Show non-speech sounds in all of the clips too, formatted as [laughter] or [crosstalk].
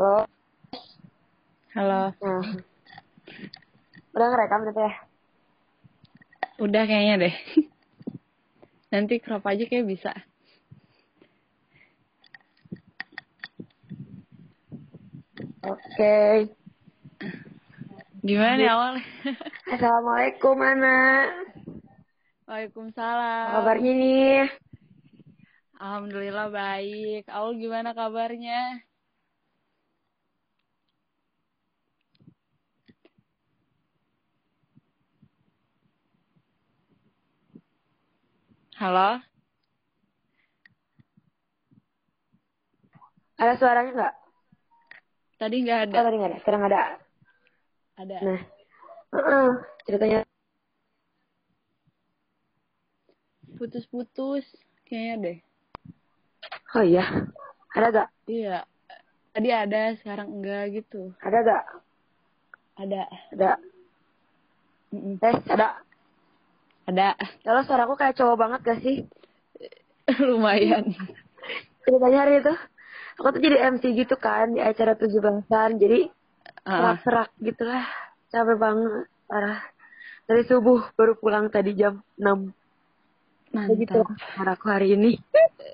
Halo. Halo. Nah. Udah ngerekam gitu ya? Udah kayaknya deh. [laughs] Nanti crop aja kayak bisa. Oke. Gimana nih awalnya? [laughs] Assalamualaikum, anak. Waalaikumsalam. Apa kabarnya nih? Alhamdulillah baik. Aul gimana kabarnya? Halo? Ada suaranya nggak? Tadi nggak Oh, ada. tadi nggak ada. Sekarang ada. Ada. Nah. Heeh. Ceritanya Putus-putus. Kayaknya deh. Oh iya. Ada gak? Iya. Tadi ada, sekarang enggak gitu. Ada gak? Ada. Ada. Mm-mm. Tes, ada. Ada. Kalau suaraku kayak cowok banget gak sih? [laughs] Lumayan. Ceritanya hari itu, aku tuh jadi MC gitu kan di acara tujuh belasan. Jadi Ah, serak-serak gitu lah. Capek banget. Parah. Dari subuh baru pulang tadi jam 6. Begitu mantap. cara aku hari ini.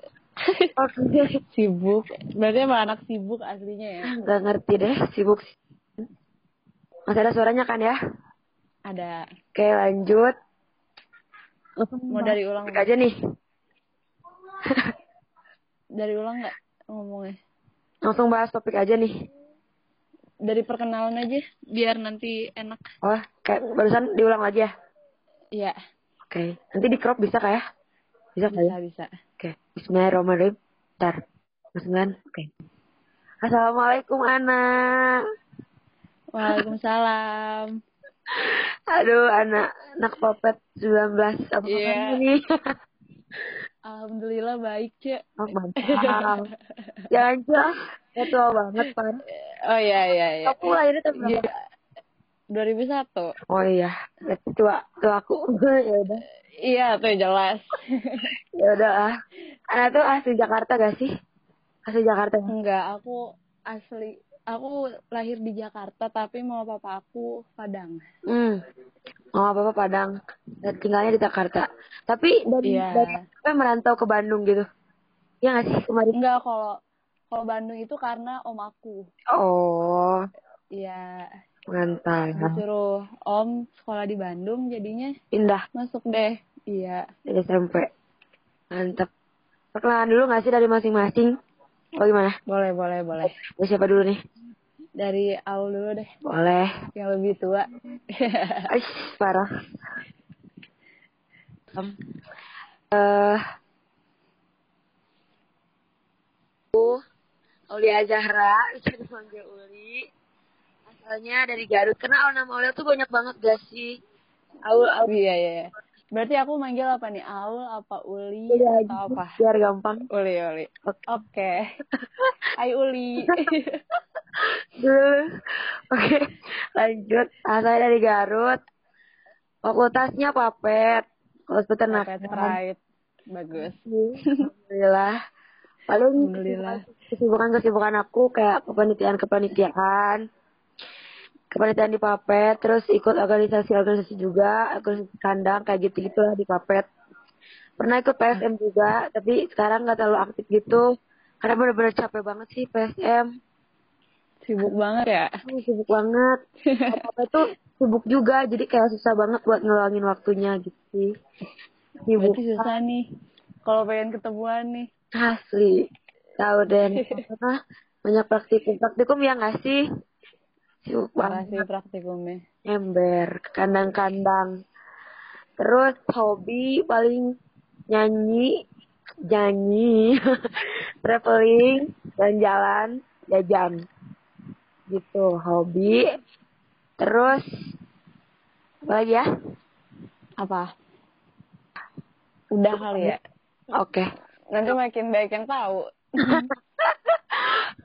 [laughs] Oke. Sibuk. Berarti emang anak sibuk aslinya ya? Gak ngerti deh, sibuk. Masih ada suaranya kan ya? Ada. Oke, lanjut. Mau dari ulang aja nih. Dari ulang nggak ngomongnya? Langsung bahas topik aja nih. Dari perkenalan aja, biar nanti enak. Oh, kayak barusan diulang lagi ya? Iya, Oke. Nanti di crop bisa kah ya? Bisa ya? bisa bisa. Oke. Bismillahirrahmanirrahim. Bentar. Mas Ngan. Oke. Assalamualaikum, anak. Waalaikumsalam. Aduh, anak anak popet 19 apa kabarnya nih? [laughs] Alhamdulillah baik, Cek. Oh, mantap. Jangan cah. Ya tua banget, Pan. Oh iya iya iya. Aku lahirnya tahun Iya. berapa? 2001. Oh iya, berarti tua, tua aku. [laughs] ya udah. Iya, tuh jelas. Ya udah ah. Anak tuh asli Jakarta gak sih? Asli Jakarta. ya? Enggak, aku asli aku lahir di Jakarta tapi mau papa aku Padang. Hmm. Oh, apa-apa Padang. Dan tinggalnya di Jakarta. Tapi dari, Iya. dari apa merantau ke Bandung gitu. Iya gak sih kemarin? Enggak kalau kalau Bandung itu karena om aku. Oh, Iya, mantap. disuruh om sekolah di Bandung jadinya Indah masuk deh. Iya. dari SMP. Mantap. Perkenalan dulu gak sih dari masing-masing? Oh gimana? Boleh, boleh, boleh. Siapa dulu nih? Dari Aul dulu deh, Boleh. yang lebih tua. [laughs] Aish, parah. Um, eh uh, Aulia Zahra, bisa dipanggil Uli. Asalnya dari Garut. Karena nama Aulia tuh banyak banget gak sih? Aul, Aul. iya, iya. iya. Berarti aku manggil apa nih? Aul apa Uli Udah atau apa? Biar gampang. Uli, Uli. Oke. Oke. Hai Uli. [laughs] Dulu. Oke, lanjut. Asalnya dari Garut. Fakultasnya Papet. Fakultas Pet Peternakan. Pride. Bagus. Alhamdulillah. Paling Alhamdulillah. kesibukan-kesibukan aku kayak kepanitiaan-kepanitiaan. Kepanitiaan di Papet, terus ikut organisasi-organisasi juga, organisasi kandang kayak gitu-gitu lah di Papet. Pernah ikut PSM juga, tapi sekarang nggak terlalu aktif gitu. Karena bener-bener capek banget sih PSM. Sibuk banget ya. Sibuk banget. Apa tuh sibuk juga, jadi kayak susah banget buat ngeluangin waktunya gitu sih. Sibuk Berarti susah nih. Kalau pengen ketemuan nih. asli. Tahu deh. [laughs] Karena banyak praktikum. Praktikum ya nggak sih? Sibuk banget. Makasih praktikumnya. Ember, kandang-kandang. Terus hobi paling nyanyi, nyanyi, [laughs] traveling, jalan-jalan, jajan. Gitu, hobi. Terus apa lagi ya? Apa? Udah kali ya. Oke. Nanti makin baik yang tahu. [laughs]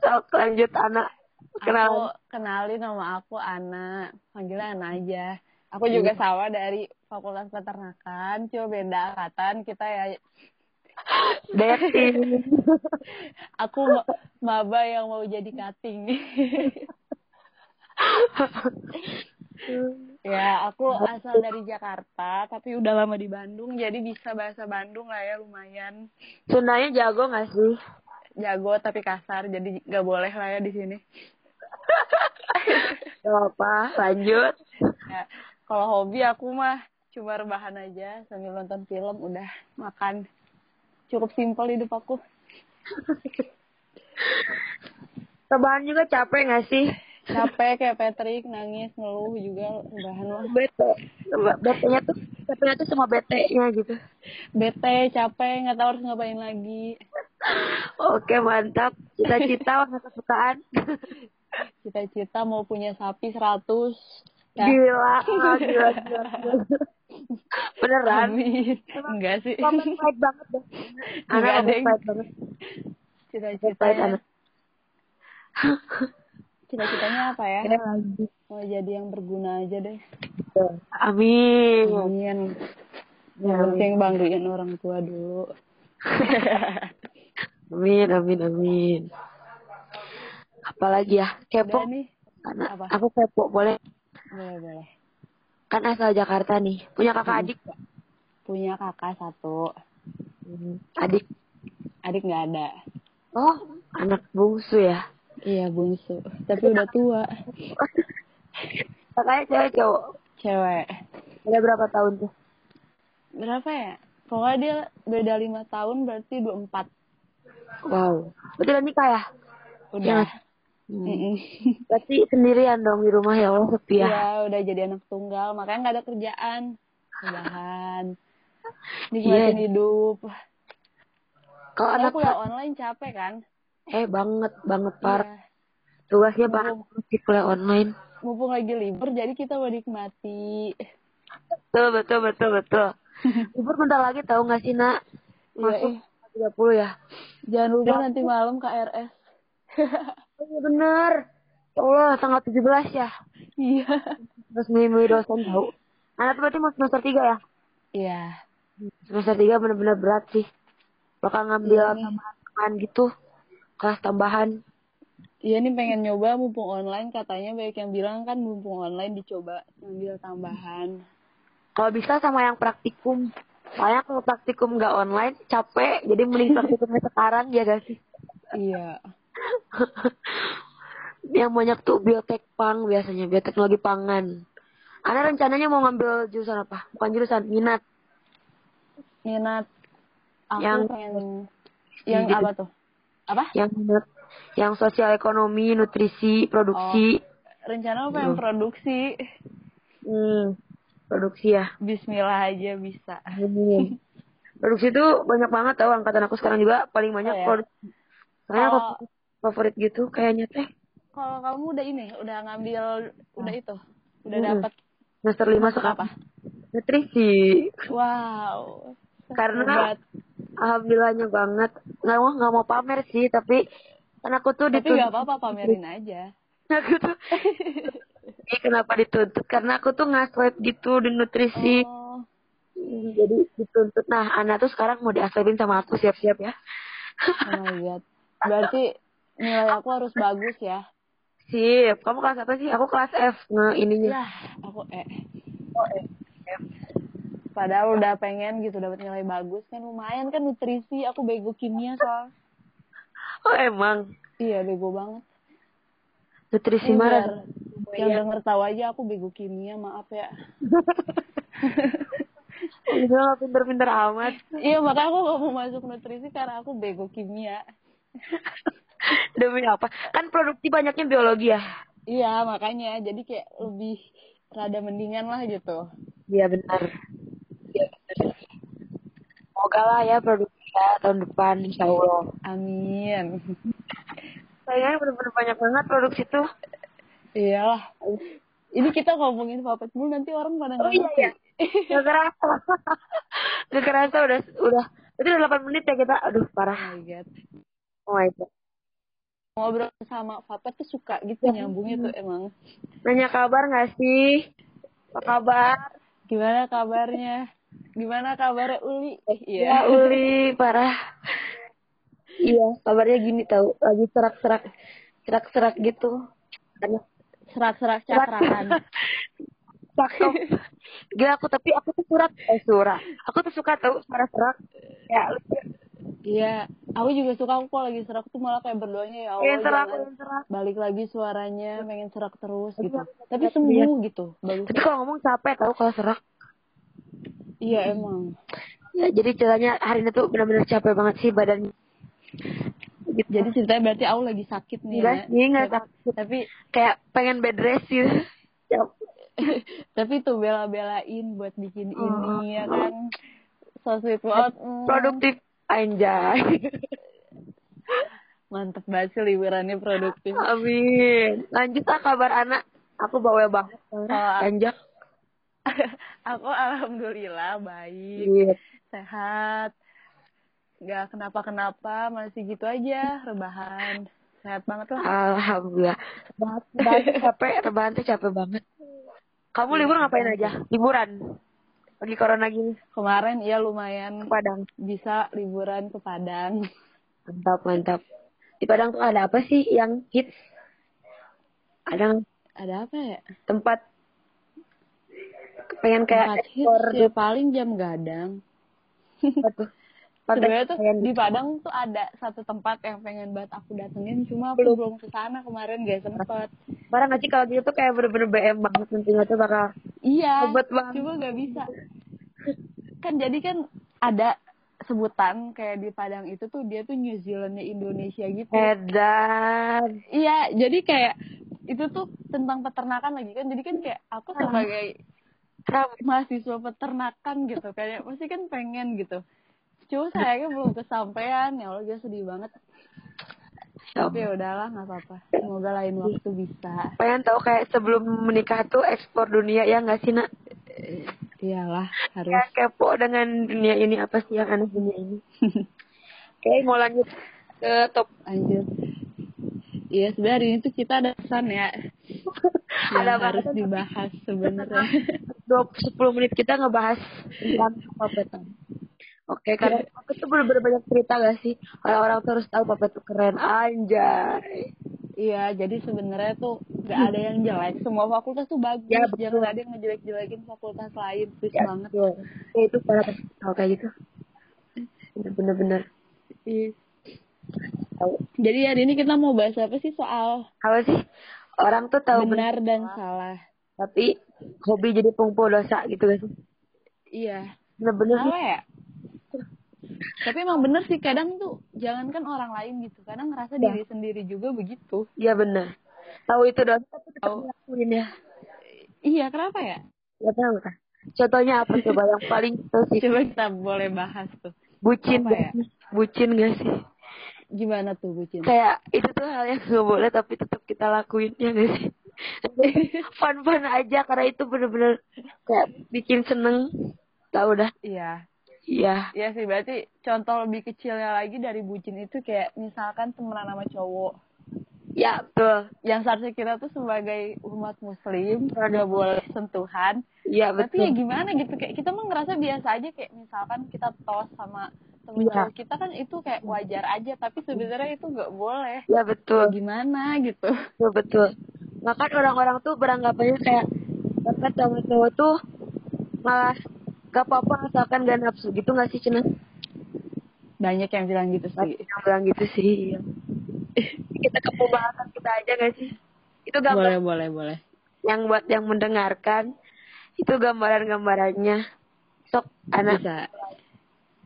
Sok lanjut anak. Aku Kenalan. kenalin nama aku Ana. Panggilnya Ana aja. Aku juga sama dari Fakultas Peternakan. Cuma beda angkatan. Kita ya Dating. [laughs] Aku maba yang mau jadi cutting. [laughs] ya, aku asal dari Jakarta, tapi udah lama di Bandung, jadi bisa bahasa Bandung lah ya lumayan. Sundanya jago gak sih? Jago tapi kasar, jadi nggak boleh lah ya di sini. [laughs] Gak apa, lanjut. Ya, kalau hobi aku mah cuma rebahan aja sambil nonton film, udah makan. Cukup simpel hidup aku. [laughs] Rebahan juga capek gak sih? Capek kayak Patrick, nangis, ngeluh juga rebahan lah. Bete. Bete-nya tuh, bete tuh sama bete-nya gitu. Bete, capek, nggak tahu harus ngapain lagi. Oke, mantap. Cita-cita warna kesukaan. Cita-cita mau punya sapi 100. Ya. Gila, gila, gila, gila. Beneran. Amin. Enggak sih. Komen baik banget deh. Enggak, Anak Deng. baik banget. Cita-citanya, cita-citanya apa ya? Ya. Mau jadi yang berguna aja deh. Amin. Amin. Ya, Yang penting banggain orang tua dulu. [laughs] Amin, amin, amin. Apalagi ya? Kepo. Nih. Karena Apa? aku kepo, boleh. Boleh, boleh. Kan asal Jakarta nih. Punya kakak adik? Punya kakak satu. Hmm, Adik. Adik nggak ada. Oh, anak bungsu ya. Iya, bungsu. Tapi udah tua. Kakaknya cewek cowok. Cewek. Ada berapa tahun tuh? Berapa ya? Pokoknya dia beda lima tahun berarti 24. Wow. Berarti udah nikah ya? Udah. Hmm. Mm-mm. Berarti sendirian dong di rumah ya Allah sepi ya. Iya, udah jadi anak tunggal. Makanya nggak ada kerjaan. Rebahan. Nikmatin Iya. hidup. Kalau Kalau anak kuliah online capek kan? eh banget banget parah. Iya. Tugasnya banget sih kuliah online. Mumpung lagi libur, jadi kita menikmati. Betul betul betul betul. [laughs] Libur bentar lagi tahu nggak sih nak? Iya, Masuk eh. 30 ya. Jangan lupa nanti malam KRS. [laughs] Oh, iya bener. Ya Allah tanggal 17 ya. Iya. Terus milih dosen tahu. Anak berarti mau semester 3 ya? Iya. Semester 3 bener-bener berat sih. Bakal ngambil Iya tambahan gitu. Kelas tambahan. Iya nih pengen nyoba mumpung online katanya banyak yang bilang kan mumpung online dicoba ngambil tambahan. Kalau bisa sama yang praktikum. Soalnya kalau praktikum nggak online capek. Jadi mending [laughs] praktikumnya sekarang ya gak sih? Iya. [laughs] yang banyak tuh biotek pang biasanya. Bioteknologi pangan. Ana rencananya mau ngambil jurusan apa? Bukan jurusan, minat. Minat aku Yang- pengen yang Gitu. apa tuh? Apa? Yang. Yang sosial ekonomi, nutrisi, produksi. Rencana aku pengen Hmm. produksi. Hmm, produksi ya. Bismillah aja bisa. Amin. produksi itu banyak banget tau angkatan aku sekarang juga paling banyak Oh, ya? produksi. Kalau- aku favorit gitu kayaknya teh Kalau kamu udah ini, udah ngambil, udah itu, udah Hmm. dapat semester lima sekarang apa? nutrisi. Wow. Karena Hebat. Alhamdulillahnya banget nggak mau nggak mau pamer sih tapi kan aku tuh Tapi dituntut gak apa-apa pamerin aja. [laughs] aku tuh Eh, [laughs] kenapa dituntut karena aku tuh ngasweb gitu di nutrisi Oh, Hmm, jadi dituntut nah anak tuh sekarang mau diaswebin sama aku siap-siap ya oh god. Berarti nilai aku harus bagus ya. sip kamu kelas apa sih aku kelas F nge ininya Ya, aku eh. oh, F. F. Padahal udah pengen gitu dapat nilai bagus kan lumayan kan nutrisi. Aku bego kimia soal. oh emang Iya bego banget. nutrisi biar yang denger tahu aja aku bego kimia maaf ya. [laughs] Itu nggak pinter-pinter amat. Iya makanya aku gak mau masuk nutrisi karena aku bego kimia. [laughs] Demi apa? Kan produksi banyaknya biologi ya. Iya makanya jadi kayak lebih rada mendingan lah gitu. Iya benar. Iya. Semoga lah ya produksi ya tahun depan insya Allah. Amin. Sayangnya bener-bener banyak banget produksi tuh. Iyalah. Ini kita ngomongin papet mulu nanti orang pada Oh iya ngerti. ya. Gak kerasa. [laughs] Gak kerasa udah udah itu udah 8 menit ya kita. Aduh Oh parah. my god. Oh my god. Ngobrol sama papet tuh suka gitu Ya. nyambungnya tuh emang. Nanya kabar gak sih? Apa kabar? Gimana kabarnya? Gimana kabar Uli? Eh, Ya Uli parah. Iya kabarnya gini tahu lagi serak-serak serak-serak gitu. Serak-serak cakrakan. [laughs] cakep. Gila aku tapi aku tuh surat eh surat. Aku tuh suka tahu suara serak. Ya Iya, aku juga suka aku kalau lagi serak tuh malah kayak berdoanya ya Allah pengen serak, pengen serak. balik lagi suaranya, pengen serak terus gitu. Iya. Tapi sembuh gitu, bagus. Tapi kalau ngomong capek tahu kalau serak. Iya emang. Ya, jadi ceritanya hari ini tuh benar-benar capek banget sih badannya. Gitu. Jadi ceritanya berarti aku lagi sakit nih Enggak ya. sih, enggak Tapi-. Tapi Kayak pengen bed rest gitu. Ya, [laughs] tapi tuh bela-belain buat bikin Oh. ini ya kan. So sweet banget. Mm. produktif anjay. [laughs] Mantep banget sih liburannya produktif. Amin. Lanjut ah kabar anak. Aku bawa banget. Oh, Anjak. [laughs] aku alhamdulillah baik, Iya. sehat. Gak kenapa-kenapa, masih gitu aja, rebahan. Sehat banget lah. Alhamdulillah. Rebahan rebahan capek, rebahan tuh capek banget. Kamu libur ngapain aja? Liburan. Lagi corona gini Kemarin ke ya lumayan Padang. bisa liburan ke Padang. Mantap, mantap. Di Padang tuh ada apa sih yang hits? Ada Ada apa ya? tempat pengen kayak hits ekspor ya paling jam gadang. gitu Sebenarnya tuh di gitu. Padang tuh ada satu tempat yang pengen banget aku datengin, cuma aku Belum. belum ke sana kemarin gak sempet. Parah gak sih kalau gitu tuh kayak bener-bener BM banget nantinya tuh bakal Iya, Hebat banget. cuma gak bisa. Kan jadi kan ada sebutan kayak di Padang itu tuh dia tuh New Zealandnya Indonesia gitu. edan. Iya, jadi kayak itu tuh tentang peternakan lagi kan. Jadi kan kayak aku sebagai mahasiswa peternakan gitu kayak pasti kan pengen gitu. Cuma sayangnya belum kesampaian. Ya Allah, gue sedih banget. Tapi ya udahlah, nggak apa-apa. Semoga lain waktu bisa. pengen tahu kayak sebelum menikah tuh ekspor dunia ya nggak sih nak? Iyalah, harus. Kayak kepo dengan dunia ini apa sih yang aneh dunia ini? [laughs] Oke mau lanjut ke top Lanjut. Iya, sebenarnya hari ini tuh kita ada pesan ya. [laughs] yang Ada harus dibahas sebenarnya. [laughs] dua sepuluh menit kita ngebahas tentang papetan. Oke, karena papet tuh bener-bener banyak cerita gak sih? Orang-orang tuh harus tahu papet tuh keren anjay. Iya, jadi sebenarnya tuh gak ada yang jelek. Semua fakultas tuh bagus. Ya, betul. Jangan ada yang ngejelek-jelekin fakultas lain. Please Ya, banget. betul. Ya, itu para tahu kayak gitu. Bener-bener Iya. Jadi hari ini kita mau bahas apa sih soal Apa sih? Orang tuh tahu benar dan salah. Tapi hobi jadi pengumpuh dosa gitu sih? Iya. Bener-bener sih. Ya? Tapi emang bener sih kadang tuh jangankan orang lain gitu. Kadang ngerasa Ya. diri sendiri juga begitu. Iya bener. Tahu itu dosa tapi tetap Tahu. ngelakuin ya. Iya, kenapa ya? Gak tahu kan? Contohnya apa coba yang paling toxic? Coba kita boleh bahas tuh. Bucin Apa ya? sih? Bucin gak sih? Gimana tuh bucin? Kayak itu tuh hal yang gak boleh tapi tetap kita lakuin ya gak sih? Fun-fun aja karena itu bener-bener kayak bikin seneng. Tahu dah. Iya. Iya. Iya sih, berarti contoh lebih kecilnya lagi dari bucin itu kayak misalkan temenan sama cowok. Ya betul. Yang seharusnya kita tuh sebagai umat muslim nggak boleh sentuhan. Iya Tapi ya betul. gimana gitu, kayak kita mah ngerasa biasa aja kayak misalkan kita tos sama temen Iya. cowok kita kan itu kayak wajar aja, tapi sebenarnya itu nggak boleh. Ya betul. Gimana gitu. Betul betul. Maka orang-orang tuh beranggapannya kayak dapat sama cowok tuh malah gak apa-apa asalkan gak nafsu gitu gak sih Cina? Banyak yang bilang gitu sih. Yang bilang gitu sih. Iya. kita ke pembahasan kita aja gak sih? Itu gambar Boleh, boleh, boleh. yang buat yang mendengarkan itu gambaran-gambarannya. Sok anak Bisa.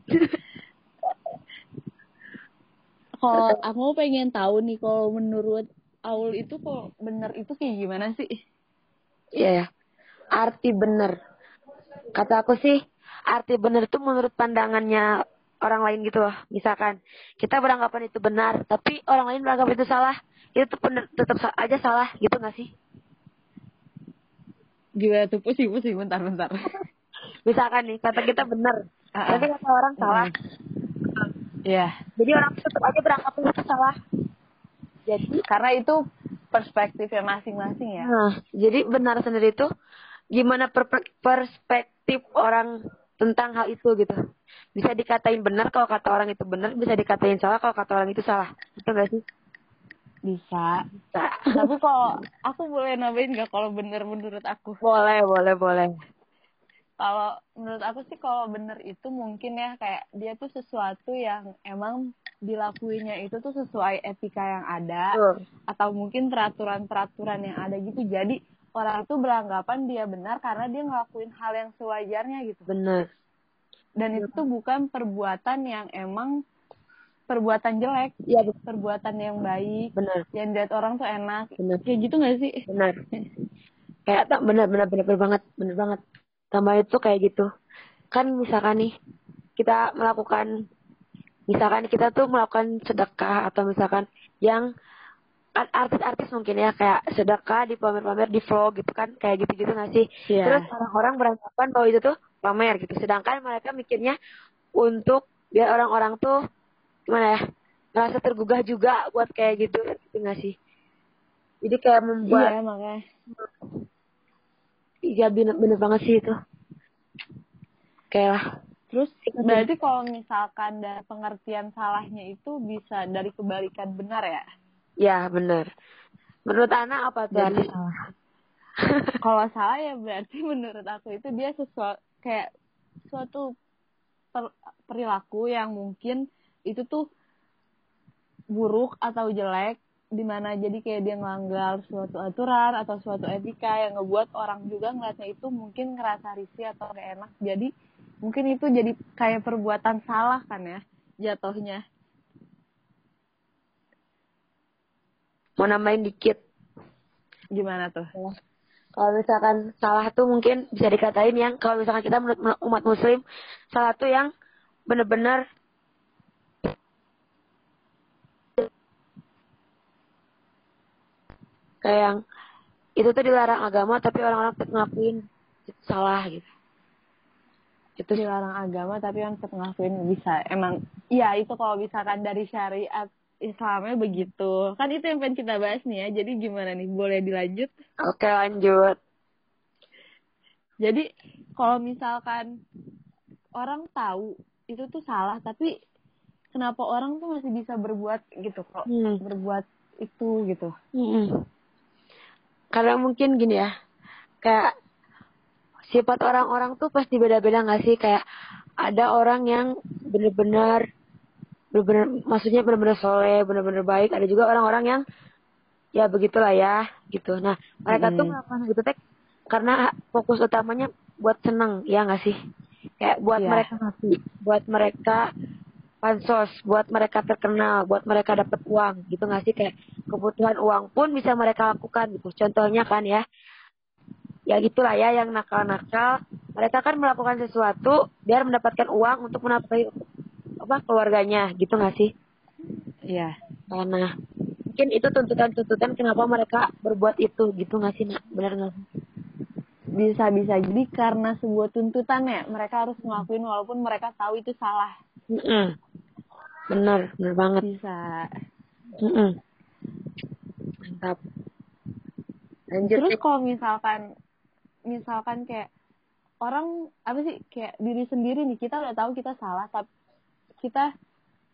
[laughs] Kalau aku pengen tahu nih, kalau menurut Aul itu kok bener itu kayak gimana sih? Iya ya. Arti bener. Kata aku sih, arti bener itu menurut pandangannya orang lain gitu loh. Misalkan kita beranggapan itu benar, tapi orang lain beranggap itu salah, itu tuh bener, tetap aja salah gitu gak sih? Gimana tuh pusing pusing bentar bentar. [laughs] Misalkan nih, kata kita benar, Ah, tapi kata orang salah. Iya. Jadi orang tetap aja beranggap itu salah. Jadi, Karena itu perspektifnya masing-masing ya. nah, jadi benar sendiri itu gimana perpe- perspektif orang tentang hal itu gitu. Bisa dikatain benar kalau kata orang itu benar bisa dikatain salah kalau kata orang itu salah. Itu gak sih? Bisa. Bisa. Tapi kalau aku boleh nambahin gak kalau benar menurut aku? Boleh boleh boleh. Kalau menurut aku sih kalau bener itu mungkin ya kayak dia tuh sesuatu yang emang dilakuinya itu tuh sesuai etika yang ada uh. atau mungkin peraturan-peraturan yang ada gitu. Jadi orang itu beranggapan dia benar karena dia ngelakuin hal yang sewajarnya gitu. Benar. Dan itu tuh bukan perbuatan yang emang perbuatan jelek ya perbuatan yang baik. Benar. Yang lihat orang tuh enak. Benar. Kayak gitu gak sih? Benar. [laughs] Kayak tak benar benar benar benar banget benar banget. Tambah itu kayak gitu. Kan misalkan nih kita melakukan misalkan kita tuh melakukan sedekah atau misalkan yang artis-artis mungkin ya kayak sedekah di pamer-pamer di vlog gitu kan kayak gitu-gitu nggak sih? Yeah. terus orang-orang beranggapan bahwa itu tuh pamer gitu. Sedangkan mereka mikirnya untuk biar orang-orang tuh gimana ya ngerasa tergugah juga buat kayak gitu gitu nggak sih? Jadi kayak membuat iya makanya. Iya bener, bener banget sih itu. Kayak lah terus berarti kalau misalkan dari pengertian salahnya itu bisa dari kebalikan benar ya? Ya benar. Menurut anak apa tuh Jadi, salah. [laughs] Kalau salah ya berarti [laughs] menurut aku itu dia sesuatu kayak suatu per, perilaku yang mungkin itu tuh buruk atau jelek di mana jadi kayak dia ngelanggar suatu aturan atau suatu etika yang ngebuat orang juga ngeliatnya itu mungkin ngerasa risih atau gak enak. Jadi mungkin itu jadi kayak perbuatan salah kan ya jatuhnya. Mau nambahin dikit. Gimana tuh? Kalau misalkan salah tuh mungkin bisa dikatain yang kalau misalkan kita menurut umat muslim salah tuh yang benar-benar kayak yang itu tuh dilarang agama tapi orang-orang tetap ngakuin itu salah gitu itu dilarang agama tapi orang tetap ngakuin bisa. Emang iya itu kalau misalkan dari syariat Islamnya begitu. Kan itu yang pengen kita bahas nih ya. Jadi gimana nih? Boleh dilanjut? Oke lanjut. Jadi kalau misalkan orang tahu itu tuh salah tapi kenapa orang tuh masih bisa berbuat gitu kok? Hmm. berbuat itu gitu. Hmm. Karena mungkin gini ya. Kayak sifat orang-orang tuh pasti beda-beda nggak sih? Kayak ada orang yang bener-bener bener-bener maksudnya bener-bener soleh bener-bener baik. Ada juga orang-orang yang ya begitulah ya gitu. Nah mereka hmm. tuh melakukan gitu teh karena fokus utamanya buat seneng ya nggak sih? Kayak buat yeah. mereka ngasih buat mereka pansos buat mereka terkenal buat mereka dapat uang gitu nggak sih? Kayak kebutuhan uang pun bisa mereka lakukan gitu. Contohnya kan ya ya gitulah ya yang nakal-nakal. Mereka kan melakukan sesuatu biar mendapatkan uang untuk menafkahi apa keluarganya. Gitu nggak sih? Iya. Karena mungkin itu tuntutan-tuntutan kenapa mereka berbuat itu. Gitu nggak sih nak? Benar nggak? Sih bisa bisa jadi karena sebuah tuntutan ya. Mereka harus ngelakuin walaupun mereka tahu itu salah. Mm -mm. benar benar banget. Bisa. Mm -mm. mantap lanjut. terus kalau misalkan misalkan kayak orang apa sih kayak diri sendiri nih kita udah tahu kita salah tapi kita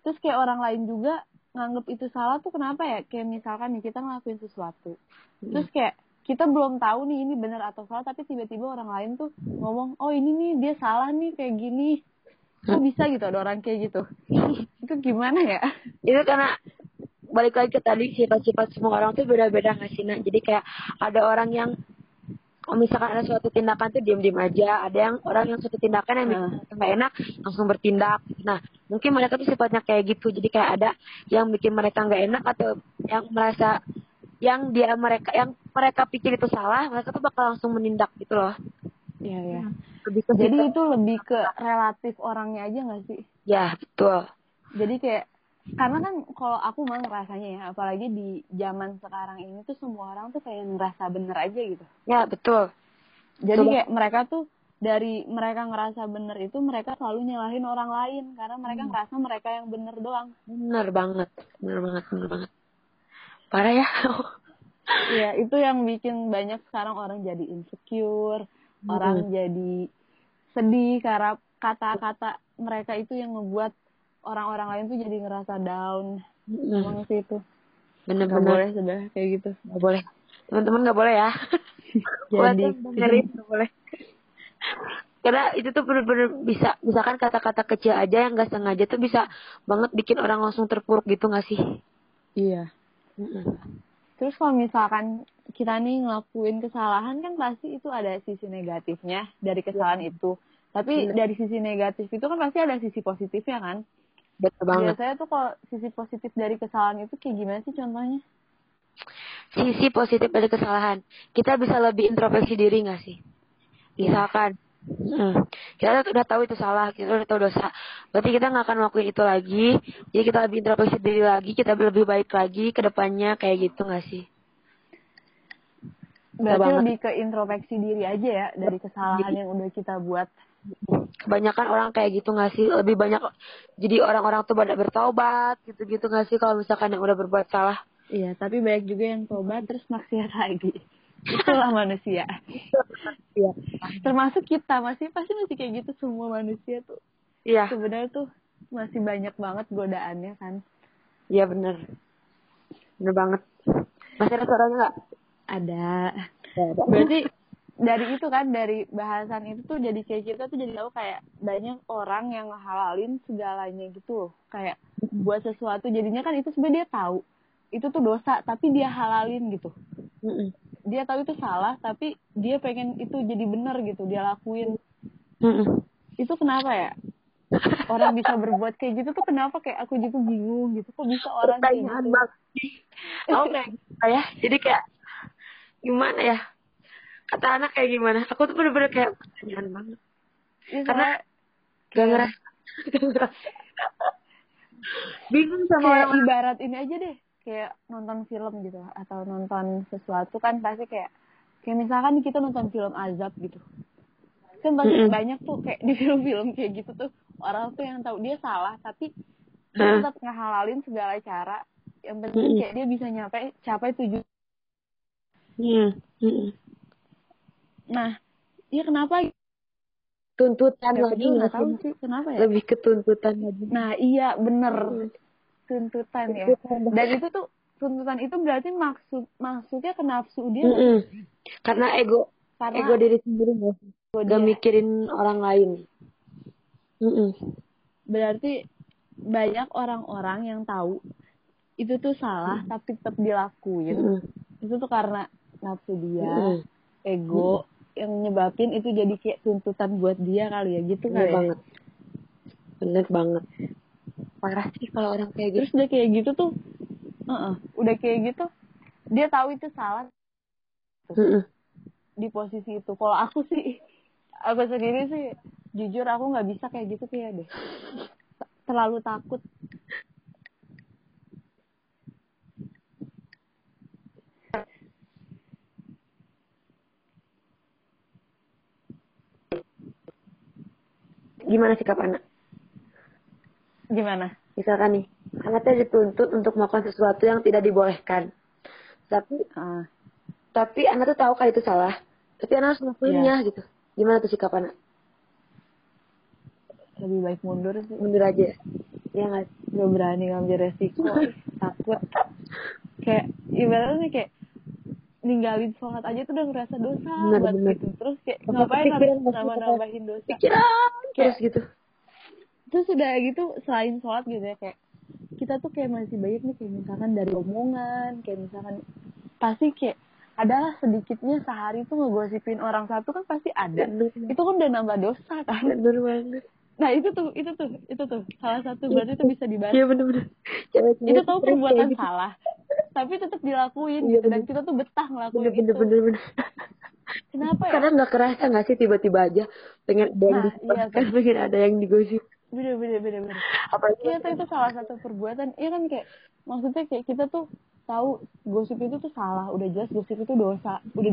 terus kayak orang lain juga nganggep itu salah tuh kenapa ya? Kayak misalkan nih kita ngelakuin sesuatu. Terus kayak kita belum tahu nih ini benar atau salah tapi tiba-tiba orang lain tuh ngomong oh ini nih dia salah nih kayak gini. Kok bisa gitu ada orang kayak gitu? [laughs] Itu gimana ya? Itu karena balik lagi ke tadi sifat-sifat semua orang tuh beda-beda nggak sih nah jadi kayak ada orang yang kalau misalkan ada suatu tindakan tuh diam-diam aja. Ada yang orang yang suatu tindakan yang nggak uh. enak langsung bertindak. Nah mungkin mereka tuh sifatnya kayak gitu. Jadi kayak ada yang bikin mereka nggak enak atau yang merasa yang dia mereka yang mereka pikir itu salah mereka tuh bakal langsung menindak gitu loh. Iya ya lebih ke jadi itu lebih ke relatif orangnya aja nggak sih? Ya betul. Jadi kayak karena kan kalau aku mah ngerasanya ya apalagi di zaman sekarang ini tuh semua orang tuh kayak ngerasa bener aja gitu ya betul jadi Coba. kayak mereka tuh dari mereka ngerasa bener itu mereka selalu nyalahin orang lain karena mereka hmm. ngerasa mereka yang bener doang bener banget bener banget bener banget parah ya [laughs] Iya, itu yang bikin banyak sekarang orang jadi insecure, hmm. orang jadi sedih karena kata-kata mereka itu yang membuat orang-orang lain tuh jadi ngerasa down Mm. emang sih itu nggak Bener-bener boleh sudah kayak gitu nggak boleh. Teman-teman nggak boleh ya. [laughs] Jadi, dengerin nggak boleh. Karena itu tuh bener-bener bisa, misalkan kata-kata kecil aja yang nggak sengaja tuh bisa banget bikin orang langsung terpuruk gitu nggak sih? iya Mm-mm. terus kalau misalkan kita nih ngelakuin kesalahan kan pasti itu ada sisi negatifnya dari kesalahan itu tapi Bener. dari sisi negatif itu kan pasti ada sisi positifnya kan Betul banget. biasanya tuh kalau sisi positif dari kesalahan itu kayak gimana sih contohnya Sisi positif dari kesalahan, kita bisa lebih introspeksi diri nggak sih? Misalkan, mm, kita udah tahu itu salah, kita udah tahu dosa, berarti kita nggak akan ngelakuin itu lagi. Jadi kita lebih introspeksi diri lagi, kita lebih baik lagi ke depannya kayak gitu nggak sih? berarti lebih ke introspeksi diri aja ya dari kesalahan yang udah kita buat kebanyakan orang kayak gitu nggak sih? Lebih banyak jadi orang-orang tuh pada bertobat gitu-gitu nggak sih kalau misalkan yang udah berbuat salah? Iya tapi banyak juga yang tobat terus maksiat lagi. Itulah manusia. Iya. Termasuk kita masih pasti masih kayak gitu semua manusia tuh. Iya. Sebenarnya tuh masih banyak banget godaannya kan. Iya bener. Bener banget. Masih ada suaranya nggak? Ada. Ada. Berarti dari itu kan dari bahasan itu tuh jadi kayak kita tuh jadi tahu kayak banyak orang yang halalin segalanya gitu loh. Kayak buat sesuatu jadinya kan itu sebenarnya dia tahu. Itu tuh dosa tapi dia halalin gitu. Dia tahu itu salah tapi dia pengen itu jadi benar gitu dia lakuin. Itu kenapa ya? Orang bisa berbuat kayak gitu tuh kenapa kayak aku juga bingung gitu? Kok bisa orang kayak gitu? [laughs] kayak gitu ya. Jadi kayak gimana ya kata anak kayak gimana? Aku tuh bener-bener kayak pertanyaan banget. Ya, karena gak ngerasa. Gak [laughs] ngerasa bingung sama kayak orang ibarat ini aja deh. Kayak nonton film gitu. Atau nonton sesuatu kan pasti kayak kayak misalkan kita nonton film azab gitu. Kan pasti Mm-mm. banyak tuh kayak di film-film kayak gitu tuh. Orang tuh yang tahu dia salah tapi dia Hah? tetap ngehalalin segala cara. Yang penting Mm-mm. kayak dia bisa nyampe capai tujuan Hmm, hmm. Nah iya kenapa tuntutan ya, lagi nggak tahu sih kenapa ya? lebih ke tuntutan lagi. Nah iya bener. Tuntutan ya. Dan itu tuh tuntutan itu berarti maksud maksudnya ke nafsu dia nggak Mm-mm. karena ego karena ego diri sendiri gak dia. mikirin orang lain. Mm-mm. berarti banyak orang-orang yang tahu itu tuh salah tapi tetap dilakuin. Mm-mm. itu tuh karena nafsu dia Mm-mm. ego yang nyebabin itu jadi kayak tuntutan buat dia kali ya gitu bener kali ya banget bener banget. Parah sih kalau orang kayak gitu. Terus udah kayak gitu tuh uh-uh, udah kayak gitu dia tahu itu salah. Di posisi itu. Kalau aku sih aku sendiri sih jujur aku nggak bisa kayak gitu kayak deh. Terlalu takut gimana sikap anak? Gimana? Misalkan nih anaknya dituntut untuk melakukan sesuatu yang tidak dibolehkan. Tapi Ah, tapi anak tuh tahu kalau itu salah. Tapi anak harus ngelakuinnya gitu. Gimana tuh sikap anak? Lebih baik mundur sih. Mundur aja. Ya nggak? Nggak berani ngambil resiko. [laughs] Takut. Kayak ibaratnya kayak ninggalin sholat aja tuh udah ngerasa dosa Bener, banget bener. gitu. Terus kayak Apa ngapain harus nambah nambahin dosa? Pikiran terus gitu. terus udah gitu selain sholat gitu ya kayak kita tuh kayak masih banyak nih kayak misalkan dari omongan kayak misalkan pasti kayak adalah sedikitnya sehari tuh ngegosipin orang satu kan pasti ada. Bener itu kan udah nambah dosa kan? Bener banget. Nah itu tuh itu tuh itu tuh salah satu berarti itu bisa dibahas iya bener bener Cewek-cewek itu tahu perbuatan kayak gitu. salah tapi tetap dilakuin Iya, gitu. Dan bener. kita tuh betah ngelakuin bener bener itu. bener bener. [laughs] Kenapa ya? Karena nggak kerasa nggak sih tiba-tiba aja pengen ada yang Nah, di iya, [laughs] kan pengen ada yang digosip. Bener bener bener bener. Apalagi iya tuh itu salah satu perbuatan. Iya kan kayak maksudnya kayak kita tuh tahu gosip itu tuh salah. Udah jelas gosip itu dosa. Udah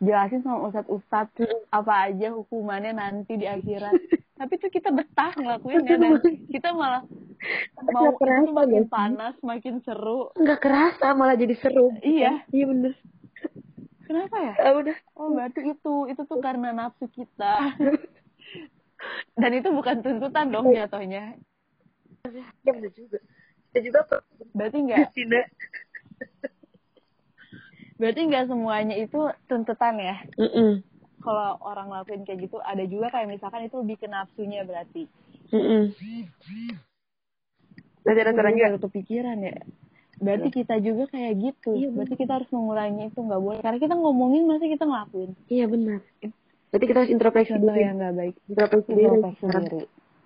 dijelasin sama ustadz ustadz apa aja hukumannya nanti di akhirat? [laughs] Tapi tuh kita betah ngelakuinnya dan. kita malah mau kerasa itu makin sih? panas makin seru. Nggak kerasa malah jadi seru Iya. iya bener. Kenapa ya? Ah, udah. Oh berarti itu itu tuh karena nafsu kita. [laughs] Dan itu bukan tuntutan dong jatuhnya. Ya benar juga. Kita juga berarti nggak berarti nggak semuanya itu tuntutan ya Mm-mm. kalau orang ngelakuin kayak gitu ada juga kayak misalkan itu lebih ke nafsunya berarti Mm-mm. Masih ada Gue saran juga? baru kepikiran ya berarti kita juga kayak gitu Iya, berarti kita harus mengurangi itu nggak boleh karena kita ngomongin masih kita ngelakuin Iya benar. Berarti kita harus introspeksi diri. yang nggak baik Introspeksi diri.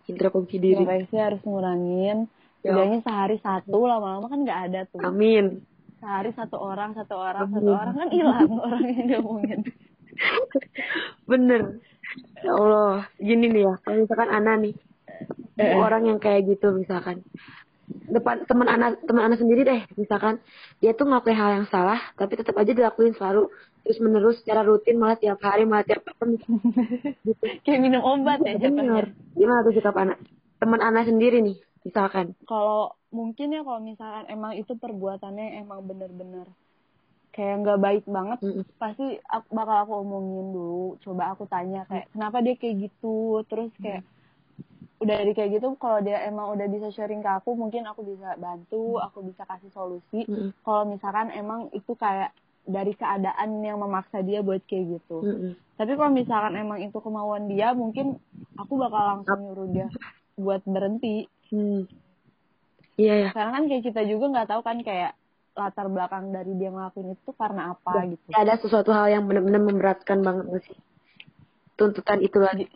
introspeksi diri Introspeksi harus ngurangin Ya. Setidaknya sehari satu lama-lama kan nggak ada tuh Amin. Sehari satu orang satu orang satu orang kan hilang [laughs] orang yang diomongin Bener. Ya Allah. Gini nih ya. Kalau misalkan Ana nih. Eh. Orang yang kayak gitu misalkan. Depan teman Ana teman Ana sendiri deh. Misalkan dia tuh ngelakuin hal yang salah. Tapi tetap aja dilakuin selalu. Terus menerus secara rutin malah tiap hari malah tiap kapan [laughs] gitu. kayak minum obat ya jatuhnya Gimana tuh sikap Ana? Teman Ana sendiri nih. Misalkan. kalau mungkin ya kalau misalkan emang itu perbuatannya emang bener-bener kayak nggak baik banget Mm-mm. pasti aku, bakal aku omongin dulu coba aku tanya kayak kenapa dia kayak gitu terus kayak udah dari kayak gitu kalau dia emang udah bisa sharing ke aku mungkin aku bisa bantu aku bisa kasih solusi Mm-mm. kalau misalkan emang itu kayak dari keadaan yang memaksa dia buat kayak gitu Mm-mm. tapi kalau misalkan emang itu kemauan dia mungkin aku bakal langsung nyuruh dia buat berhenti Hmm. Iya ya. karena kan kayak kita juga nggak tahu kan kayak latar belakang dari dia ngelakuin itu karena apa gitu. ada sesuatu hal yang benar-benar memberatkan banget gak sih? Tuntutan itu lagi.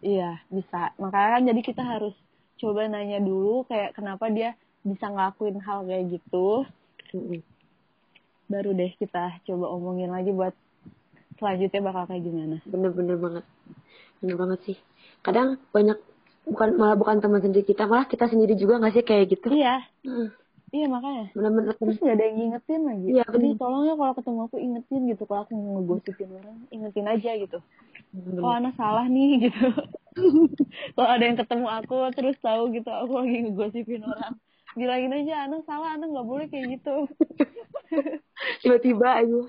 Iya bisa. Makanya kan jadi kita harus coba nanya dulu kayak kenapa dia bisa ngelakuin hal kayak gitu. Mm-mm. baru deh kita coba omongin lagi buat selanjutnya bakal kayak gimana. Bener-bener banget. Bener banget sih. Kadang banyak bukan malah bukan teman sendiri kita malah kita sendiri juga nggak sih kayak gitu? Iya. Mm. iya makanya. Bener-bener terus nggak ada yang ngingetin lagi. Iya, jadi bener. tolong ya kalau ketemu aku ingetin gitu. Kalau aku ngegosipin orang ingetin aja gitu. Bener. oh anak salah nih gitu. [laughs] Kalau ada yang ketemu aku terus tahu gitu aku lagi ngegosipin orang bilangin aja anak salah anak nggak boleh kayak gitu. [laughs] Tiba-tiba aja.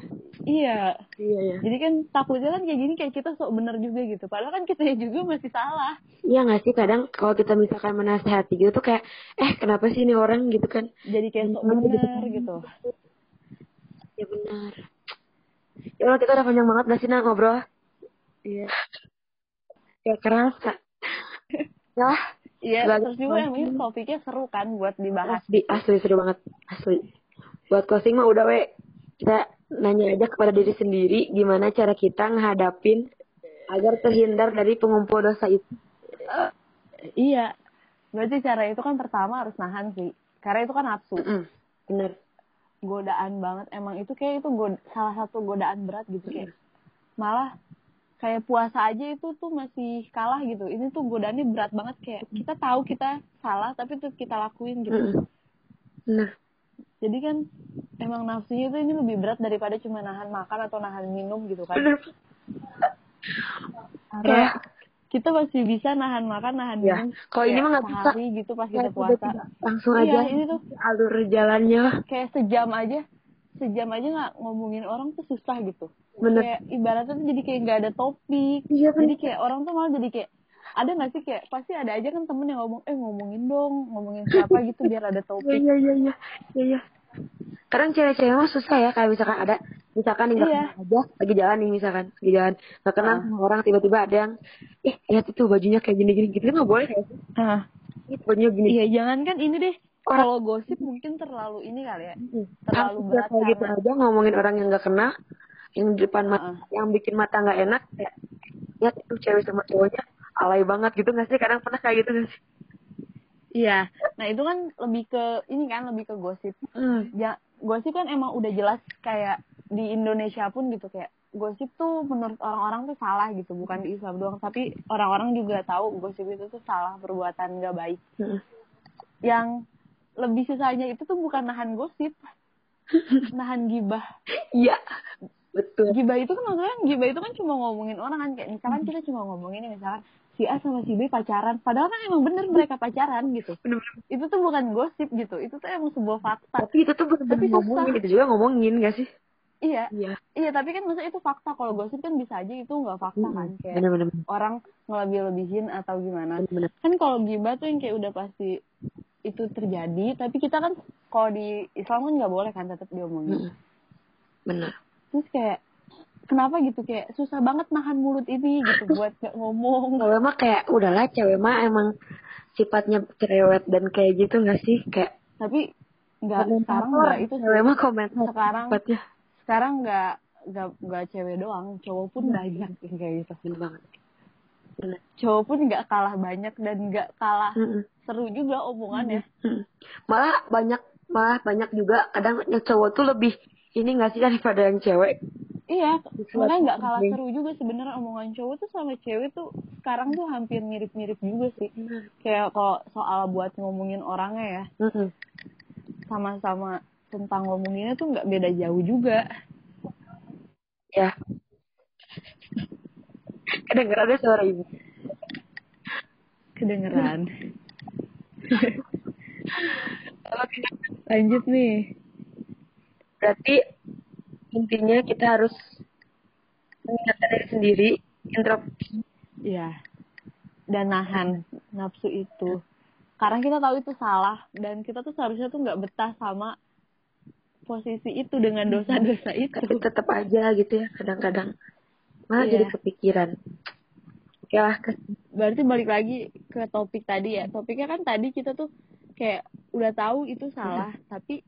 Iya. Iya ya jadi kan takutnya kan kayak gini kayak kita sok bener juga gitu. Padahal kan kita juga masih salah. Iya nggak sih? Kadang kalau kita misalkan menasehati gitu tuh kayak eh kenapa sih ini orang? gitu kan. Jadi kayak sok Bener, bener gitu. Ya benar ya Allah kita udah panjang banget gak sih ngobrol? Iya. Ya kerasa [laughs] ya iya Sebagai terus juga yang ini topiknya seru kan buat dibahas. Asli asli seru banget. Asli. Buat closing mah udah we. Kita nanya aja kepada diri sendiri gimana cara kita ngehadapin agar terhindar dari pengumpul dosa itu. Iya. Berarti cara itu kan pertama harus nahan sih. Karena itu kan nafsu. Mm-mm. bener. Godaan banget. Emang itu kayak itu god- salah satu godaan berat gitu kayak. Malah kayak puasa aja itu tuh masih kalah gitu. Ini tuh godaannya berat banget kayak kita tahu kita salah tapi tetap kita lakuin gitu. Bener jadi kan emang nafsunya tuh ini lebih berat daripada cuma nahan makan atau nahan minum gitu kan. Bener. Kayak kita masih bisa nahan makan nahan Ya, minum kalau ini mah nggak bisa. gitu pas kita puasa. langsung Iya, aja ini tuh alur jalannya kayak sejam aja sejam aja nggak ngomongin orang tuh susah gitu. Bener. Kayak ibaratnya tuh jadi kayak nggak ada topik. Iya jadi bener kayak orang tuh malah jadi kayak ada nggak sih kayak pasti ada aja kan temen yang ngomong eh ngomongin dong ngomongin siapa gitu biar ada topik. Iya iya iya iya iya. Kadang cewek-cewek mah susah ya kayak misalkan ada misalkan nggak Iya. aja lagi jalan nih misalkan lagi jalan. Nggak kenal sama orang tiba-tiba ada yang eh lihat itu bajunya kayak gini-gini gitu. Nggak boleh kayak bajunya gini. Iya jangan kan ini deh kalau gosip mungkin terlalu ini kali ya terlalu berat kayak gitu aja ngomongin orang yang nggak kenal yang di depan mata yang bikin mata nggak enak kayak lihat itu cewek sama cowoknya alay banget gitu nggak sih? Kadang pernah kayak gitu nggak sih? Iya. Nah itu kan lebih ke ini kan lebih ke gosip. Hmm. ya gosip kan emang udah jelas kayak di Indonesia pun gitu kayak gosip tuh menurut orang-orang tuh salah gitu bukan di Islam doang. Tapi orang-orang juga tahu gosip itu tuh salah perbuatan gak baik. Hmm. yang lebih susahnya itu tuh bukan nahan gosip. Nahan gibah. Iya betul. Gibah itu kan maksudnya gibah itu kan cuma ngomongin orang kan. Kayak misalkan kita cuma ngomongin misalkan si A sama si B pacaran. Padahal kan emang bener mereka pacaran gitu. Bener-bener. itu tuh bukan gosip gitu. Itu tuh emang sebuah fakta. Tapi itu tuh bener Tapi ngomongin. Itu juga ngomongin gak sih? Iya. Iya. Iya tapi kan maksudnya itu fakta. Kalau gosip kan bisa aja itu nggak fakta kan. Kayak bener-bener. orang ngelebih-lebihin atau gimana. Bener kan kalau gibah tuh yang kayak udah pasti itu terjadi tapi kita kan kalau di Islam kan nggak boleh kan tetap diomongin. Bener terus kayak kenapa gitu? Kayak susah banget nahan mulut ini gitu [laughs] buat gak ngomong. Cewek mah kayak udahlah cewek mah emang sifatnya cerewet dan kayak gitu nggak sih? Kayak tapi nggak sekarang nggak itu cewek mah komen sekarang sifatnya. sekarang nggak nggak nggak cewek doang. Cowok pun banyak yang kayak gitu. Bener banget bener. Cowok pun nggak kalah banyak dan nggak kalah Mm-mm. seru juga omongannya. Mm. malah banyak malah banyak juga. Kadang yang cowok tuh lebih ini nggak sih daripada yang cewek? Iya makanya nggak kalah penting. seru juga sebenarnya omongan cowok tuh sama cewek tuh sekarang tuh hampir mirip-mirip juga sih. Kayak kalau soal buat ngomongin orangnya ya. Mm-mm. sama-sama tentang ngomonginnya tuh nggak beda jauh juga. Ya kedengeran ada suara ibu. Kedengeran. Oke. lanjut nih. Berarti intinya kita harus mengingatkan diri sendiri introspeksi. Ya dan nahan nafsu itu. Karena kita tahu itu salah dan kita tuh seharusnya tuh nggak betah sama posisi itu dengan dosa-dosa itu. tapi tetap aja gitu ya kadang-kadang malah Iya. jadi kepikiran. Oke lah ke- berarti balik lagi ke topik tadi ya. Topiknya kan tadi kita tuh kayak udah tahu itu salah tapi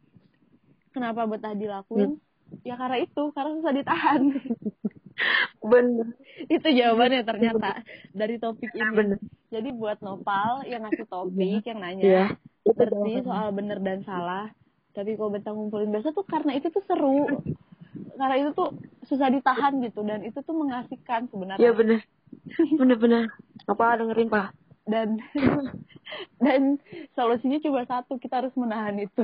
kenapa betah dilakuin? Ya karena itu karena susah ditahan. [laughs] Bener. Itu jawabannya ternyata dari topik ini. bener. Jadi buat nopal yang ngasih topik yang nanya Iya. Itu seperti jawabannya. soal bener dan salah tapi kalau betah ngumpulin dosa tuh karena itu tuh seru karena itu tuh susah ditahan gitu dan itu tuh mengasihkan Iya sebenarnya bener. Bener-bener. Apa dengerin pak? Dan [laughs] dan solusinya cuma satu kita harus menahan itu.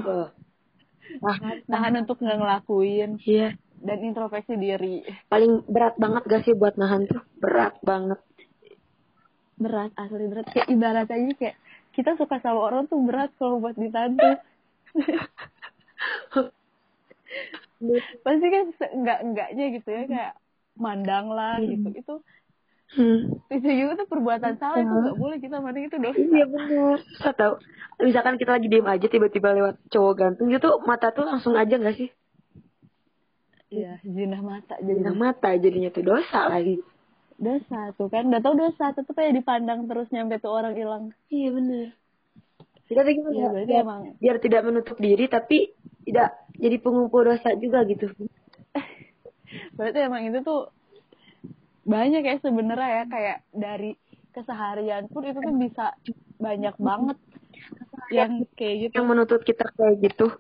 Nah nahan untuk nggak ngelakuin. Iya. Dan introspeksi diri. Paling berat banget gak sih buat nahan tuh? Berat banget. Berat asli berat. Kayak ibarat aja kayak kita suka sama orang tuh berat kalau buat ditahan tuh [laughs] pasti kan enggak enggaknya gitu ya kayak mandang lah gitu. Itu hmm. itu juga tuh perbuatan salah itu nggak boleh kita mandang itu dosa iya bener. Saya tahu. Misalkan kita lagi diem aja tiba-tiba lewat cowok ganteng gitu mata tuh langsung aja gak sih? Iya zina mata jadi Jadi mata jadinya tuh dosa lagi. Dosa tuh kan udah tau dosa tetep aja dipandang terus nyampe tuh orang hilang. Iya bener. Kita tuh gimana berarti biar, emang biar tidak menutup diri tapi tidak jadi pengumpul dosa juga gitu. [laughs] Berarti emang itu tuh banyak ya sebenarnya ya kayak dari keseharian pun itu tuh bisa banyak banget yang kayak gitu. Yang menuntut kita kayak gitu.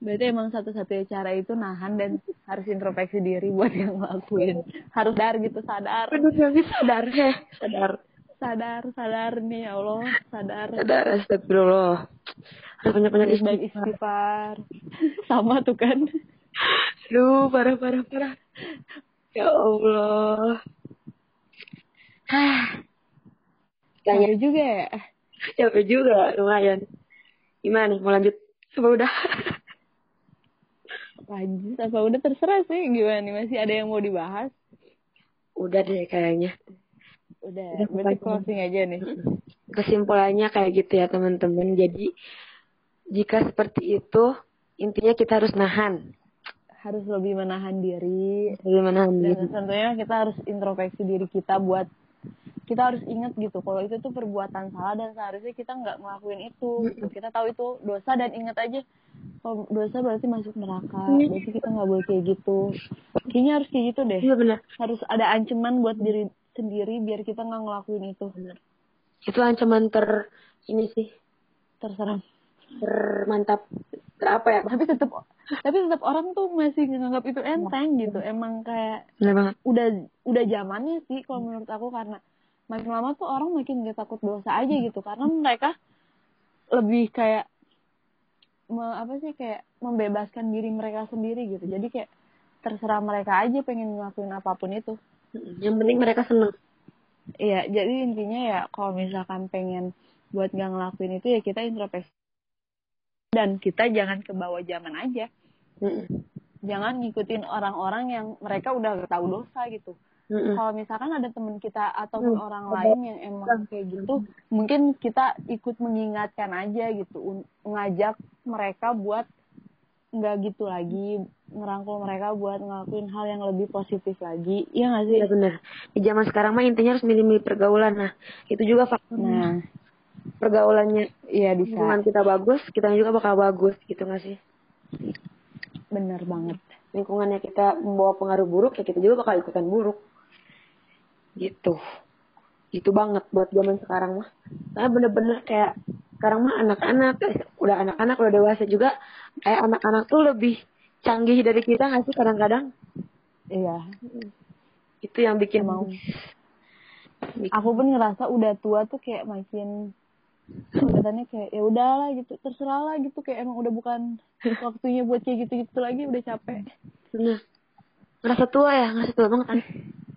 Berarti emang satu-satunya cara itu nahan dan harus introspeksi diri buat yang ngelakuin. Harus sadar gitu sadar. Banget sadar. Heh sadar sadar sadar nih ya Allah sadar sadar astagfirullah harus banyak-banyak Terus baik istighfar istighfar [laughs] sama tuh kan Aduh, parah, parah, parah. Ya Allah. Hah. Capek juga ya capek juga, lumayan. Gimana mau lanjut? Apa udah? [laughs] lanjut apa udah terserah sih gimana nih masih ada yang mau dibahas udah deh kayaknya. Udah Udah, berarti closing aja nih. Kesimpulannya kayak gitu ya teman-teman. Jadi, jika seperti itu, intinya kita harus nahan. harus lebih menahan diri. Lebih menahan dan diri. tentunya kita harus introspeksi diri kita buat kita harus ingat gitu kalau itu tuh perbuatan salah dan seharusnya kita nggak ngelakuin itu. Kita tahu itu dosa dan ingat aja kalau dosa berarti masuk neraka. Berarti kita nggak boleh kayak gitu. Kayaknya harus kayak gitu deh. Iya benar. harus ada ancaman buat diri sendiri biar kita nggak ngelakuin itu. Itu ancaman ter ini sih. Terserah. Termantap ter apa ya? tapi tetap tapi tetap orang tuh masih nganggap itu enteng gitu. Emang kayak Benar banget. udah udah zamannya sih kalau menurut aku karena makin lama tuh orang makin gak takut dosa aja gitu. Karena mereka lebih kayak me- apa sih kayak membebaskan diri mereka sendiri gitu. Jadi kayak terserah mereka aja pengen ngelakuin apa pun itu. Yang penting mereka seneng. iya jadi intinya ya kalau misalkan pengen buat gak ngelakuin itu ya kita introspeksi. Dan kita jangan ke bawah zaman aja. Mm-mm. jangan ngikutin orang-orang yang mereka udah tahu dosa gitu. Mm-mm. kalau misalkan ada teman kita ataupun Hmm, orang lain yang emang kayak gitu mungkin kita ikut mengingatkan aja gitu ngajak mereka buat nggak gitu lagi ngerangkul mereka buat ngelakuin hal yang lebih positif lagi iya nggak sih Iya bener. Di zaman sekarang mah intinya harus milih-milih pergaulan. Nah, itu juga faktor nah pergaulannya iya bisa lingkungan kita bagus, kita juga bakal bagus gitu gak sih? bener banget Lingkungannya kita membawa pengaruh buruk, ya kita juga bakal ikutan buruk. Gitu. Gitu banget buat zaman sekarang mah. Karena bener-bener kayak sekarang mah anak-anak, eh, udah anak-anak, udah dewasa juga, kayak anak-anak tuh lebih canggih dari kita gak sih kadang-kadang? iya Itu yang bikin bikin- aku pun ngerasa udah tua tuh kayak makin kelihatannya kayak ya udahlah gitu terserah lah gitu kayak emang udah bukan [laughs] waktunya buat kayak gitu gitu lagi udah capek Bener. Ngerasa tua ya, ngerasa tua banget kan?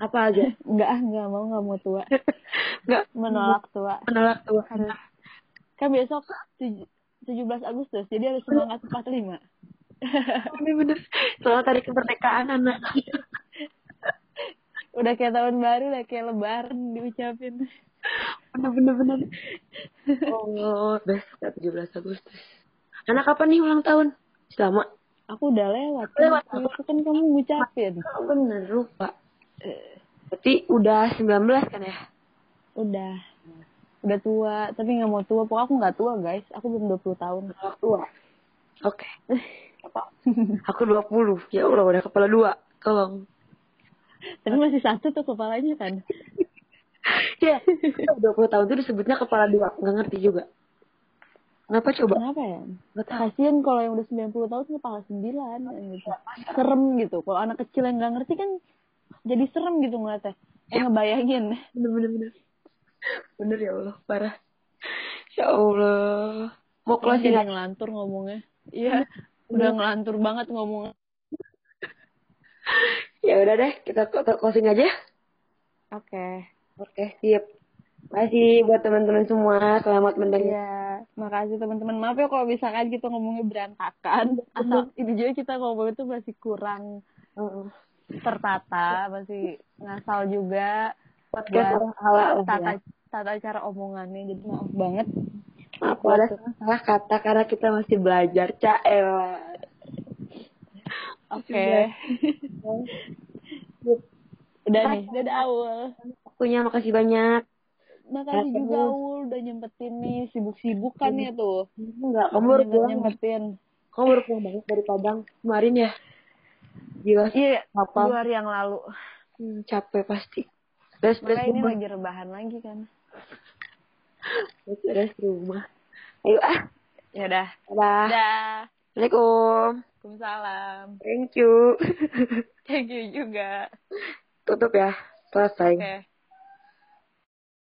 Apa aja? [laughs] nggak nggak mau nggak mau tua [laughs] Nggak menolak tua menolak tua. harus kan besok tuj- 17 Agustus jadi harus semangat 45 Ini bener. Soal tadi kemerdekaan anak. [laughs] udah kayak tahun baru udah kayak lebaran diucapin bener bener bener. Oh, besok ya 17 Agustus. Anak apa nih ulang tahun? Selama. aku udah lewat Lewat. kan itu kan kamu ngucapin Oh, bener lupa. Berarti udah 19 kan ya? udah udah tua tapi nggak mau tua pokoknya aku nggak tua guys aku belum 20 tahun Menolak tua. Oke. [laughs] Apa? Aku 20. Ya Allah, udah kepala dua. Tolong. tapi masih satu tuh kepalanya kan [laughs] Ya, 20 tahun tuh disebutnya kepala dua. Nggak ngerti juga. Kenapa coba? kenapa ya Nggak tahu. kasian kalau yang udah 90 tahun kepala 9 gitu. serem gitu kalau anak kecil yang nggak ngerti kan jadi serem gitu ngeliatnya eh ngebayangin Bener bener ya Allah, parah. Ya Allah. Mau closing jadi aja? ngelantur ngomongnya iya udah ngelantur banget ngomongnya [laughs] Ya udah deh, kita cl- closing aja. oke Oke, siap. Makasih buat teman-teman semua. Selamat mendengar. Iya, makasih teman-teman. Maaf ya kalau misalkan kita ngomongnya berantakan. Asal [laughs] ini juga kita ngomong itu masih kurang Heeh. tertata, masih ngasal juga. Podcast buat orang ala tata ya. tata cara omongannya. Jadi maaf banget. Maaf kalau ada salah kata karena kita masih belajar. Cael. Oke. Udah nih, dadah Aul. Waktunya makasih banyak. Makasih Terus. juga Aul udah nyempetin nih sibuk-sibuk kan ya tuh. Enggak, kamu baru pulang. nyempetin. Kamu baru pulang banget dari Padang kemarin ya. Gila. Iya, Apa? dua hari yang lalu. Hmm, capek pasti. Beres beres ini lagi rebahan lagi kan. Beres beres rumah. Ayo ah. Ya udah. Dah. Assalamualaikum. Waalaikumsalam. Thank you. Thank you juga. Tutup ya. Selesai. Oke.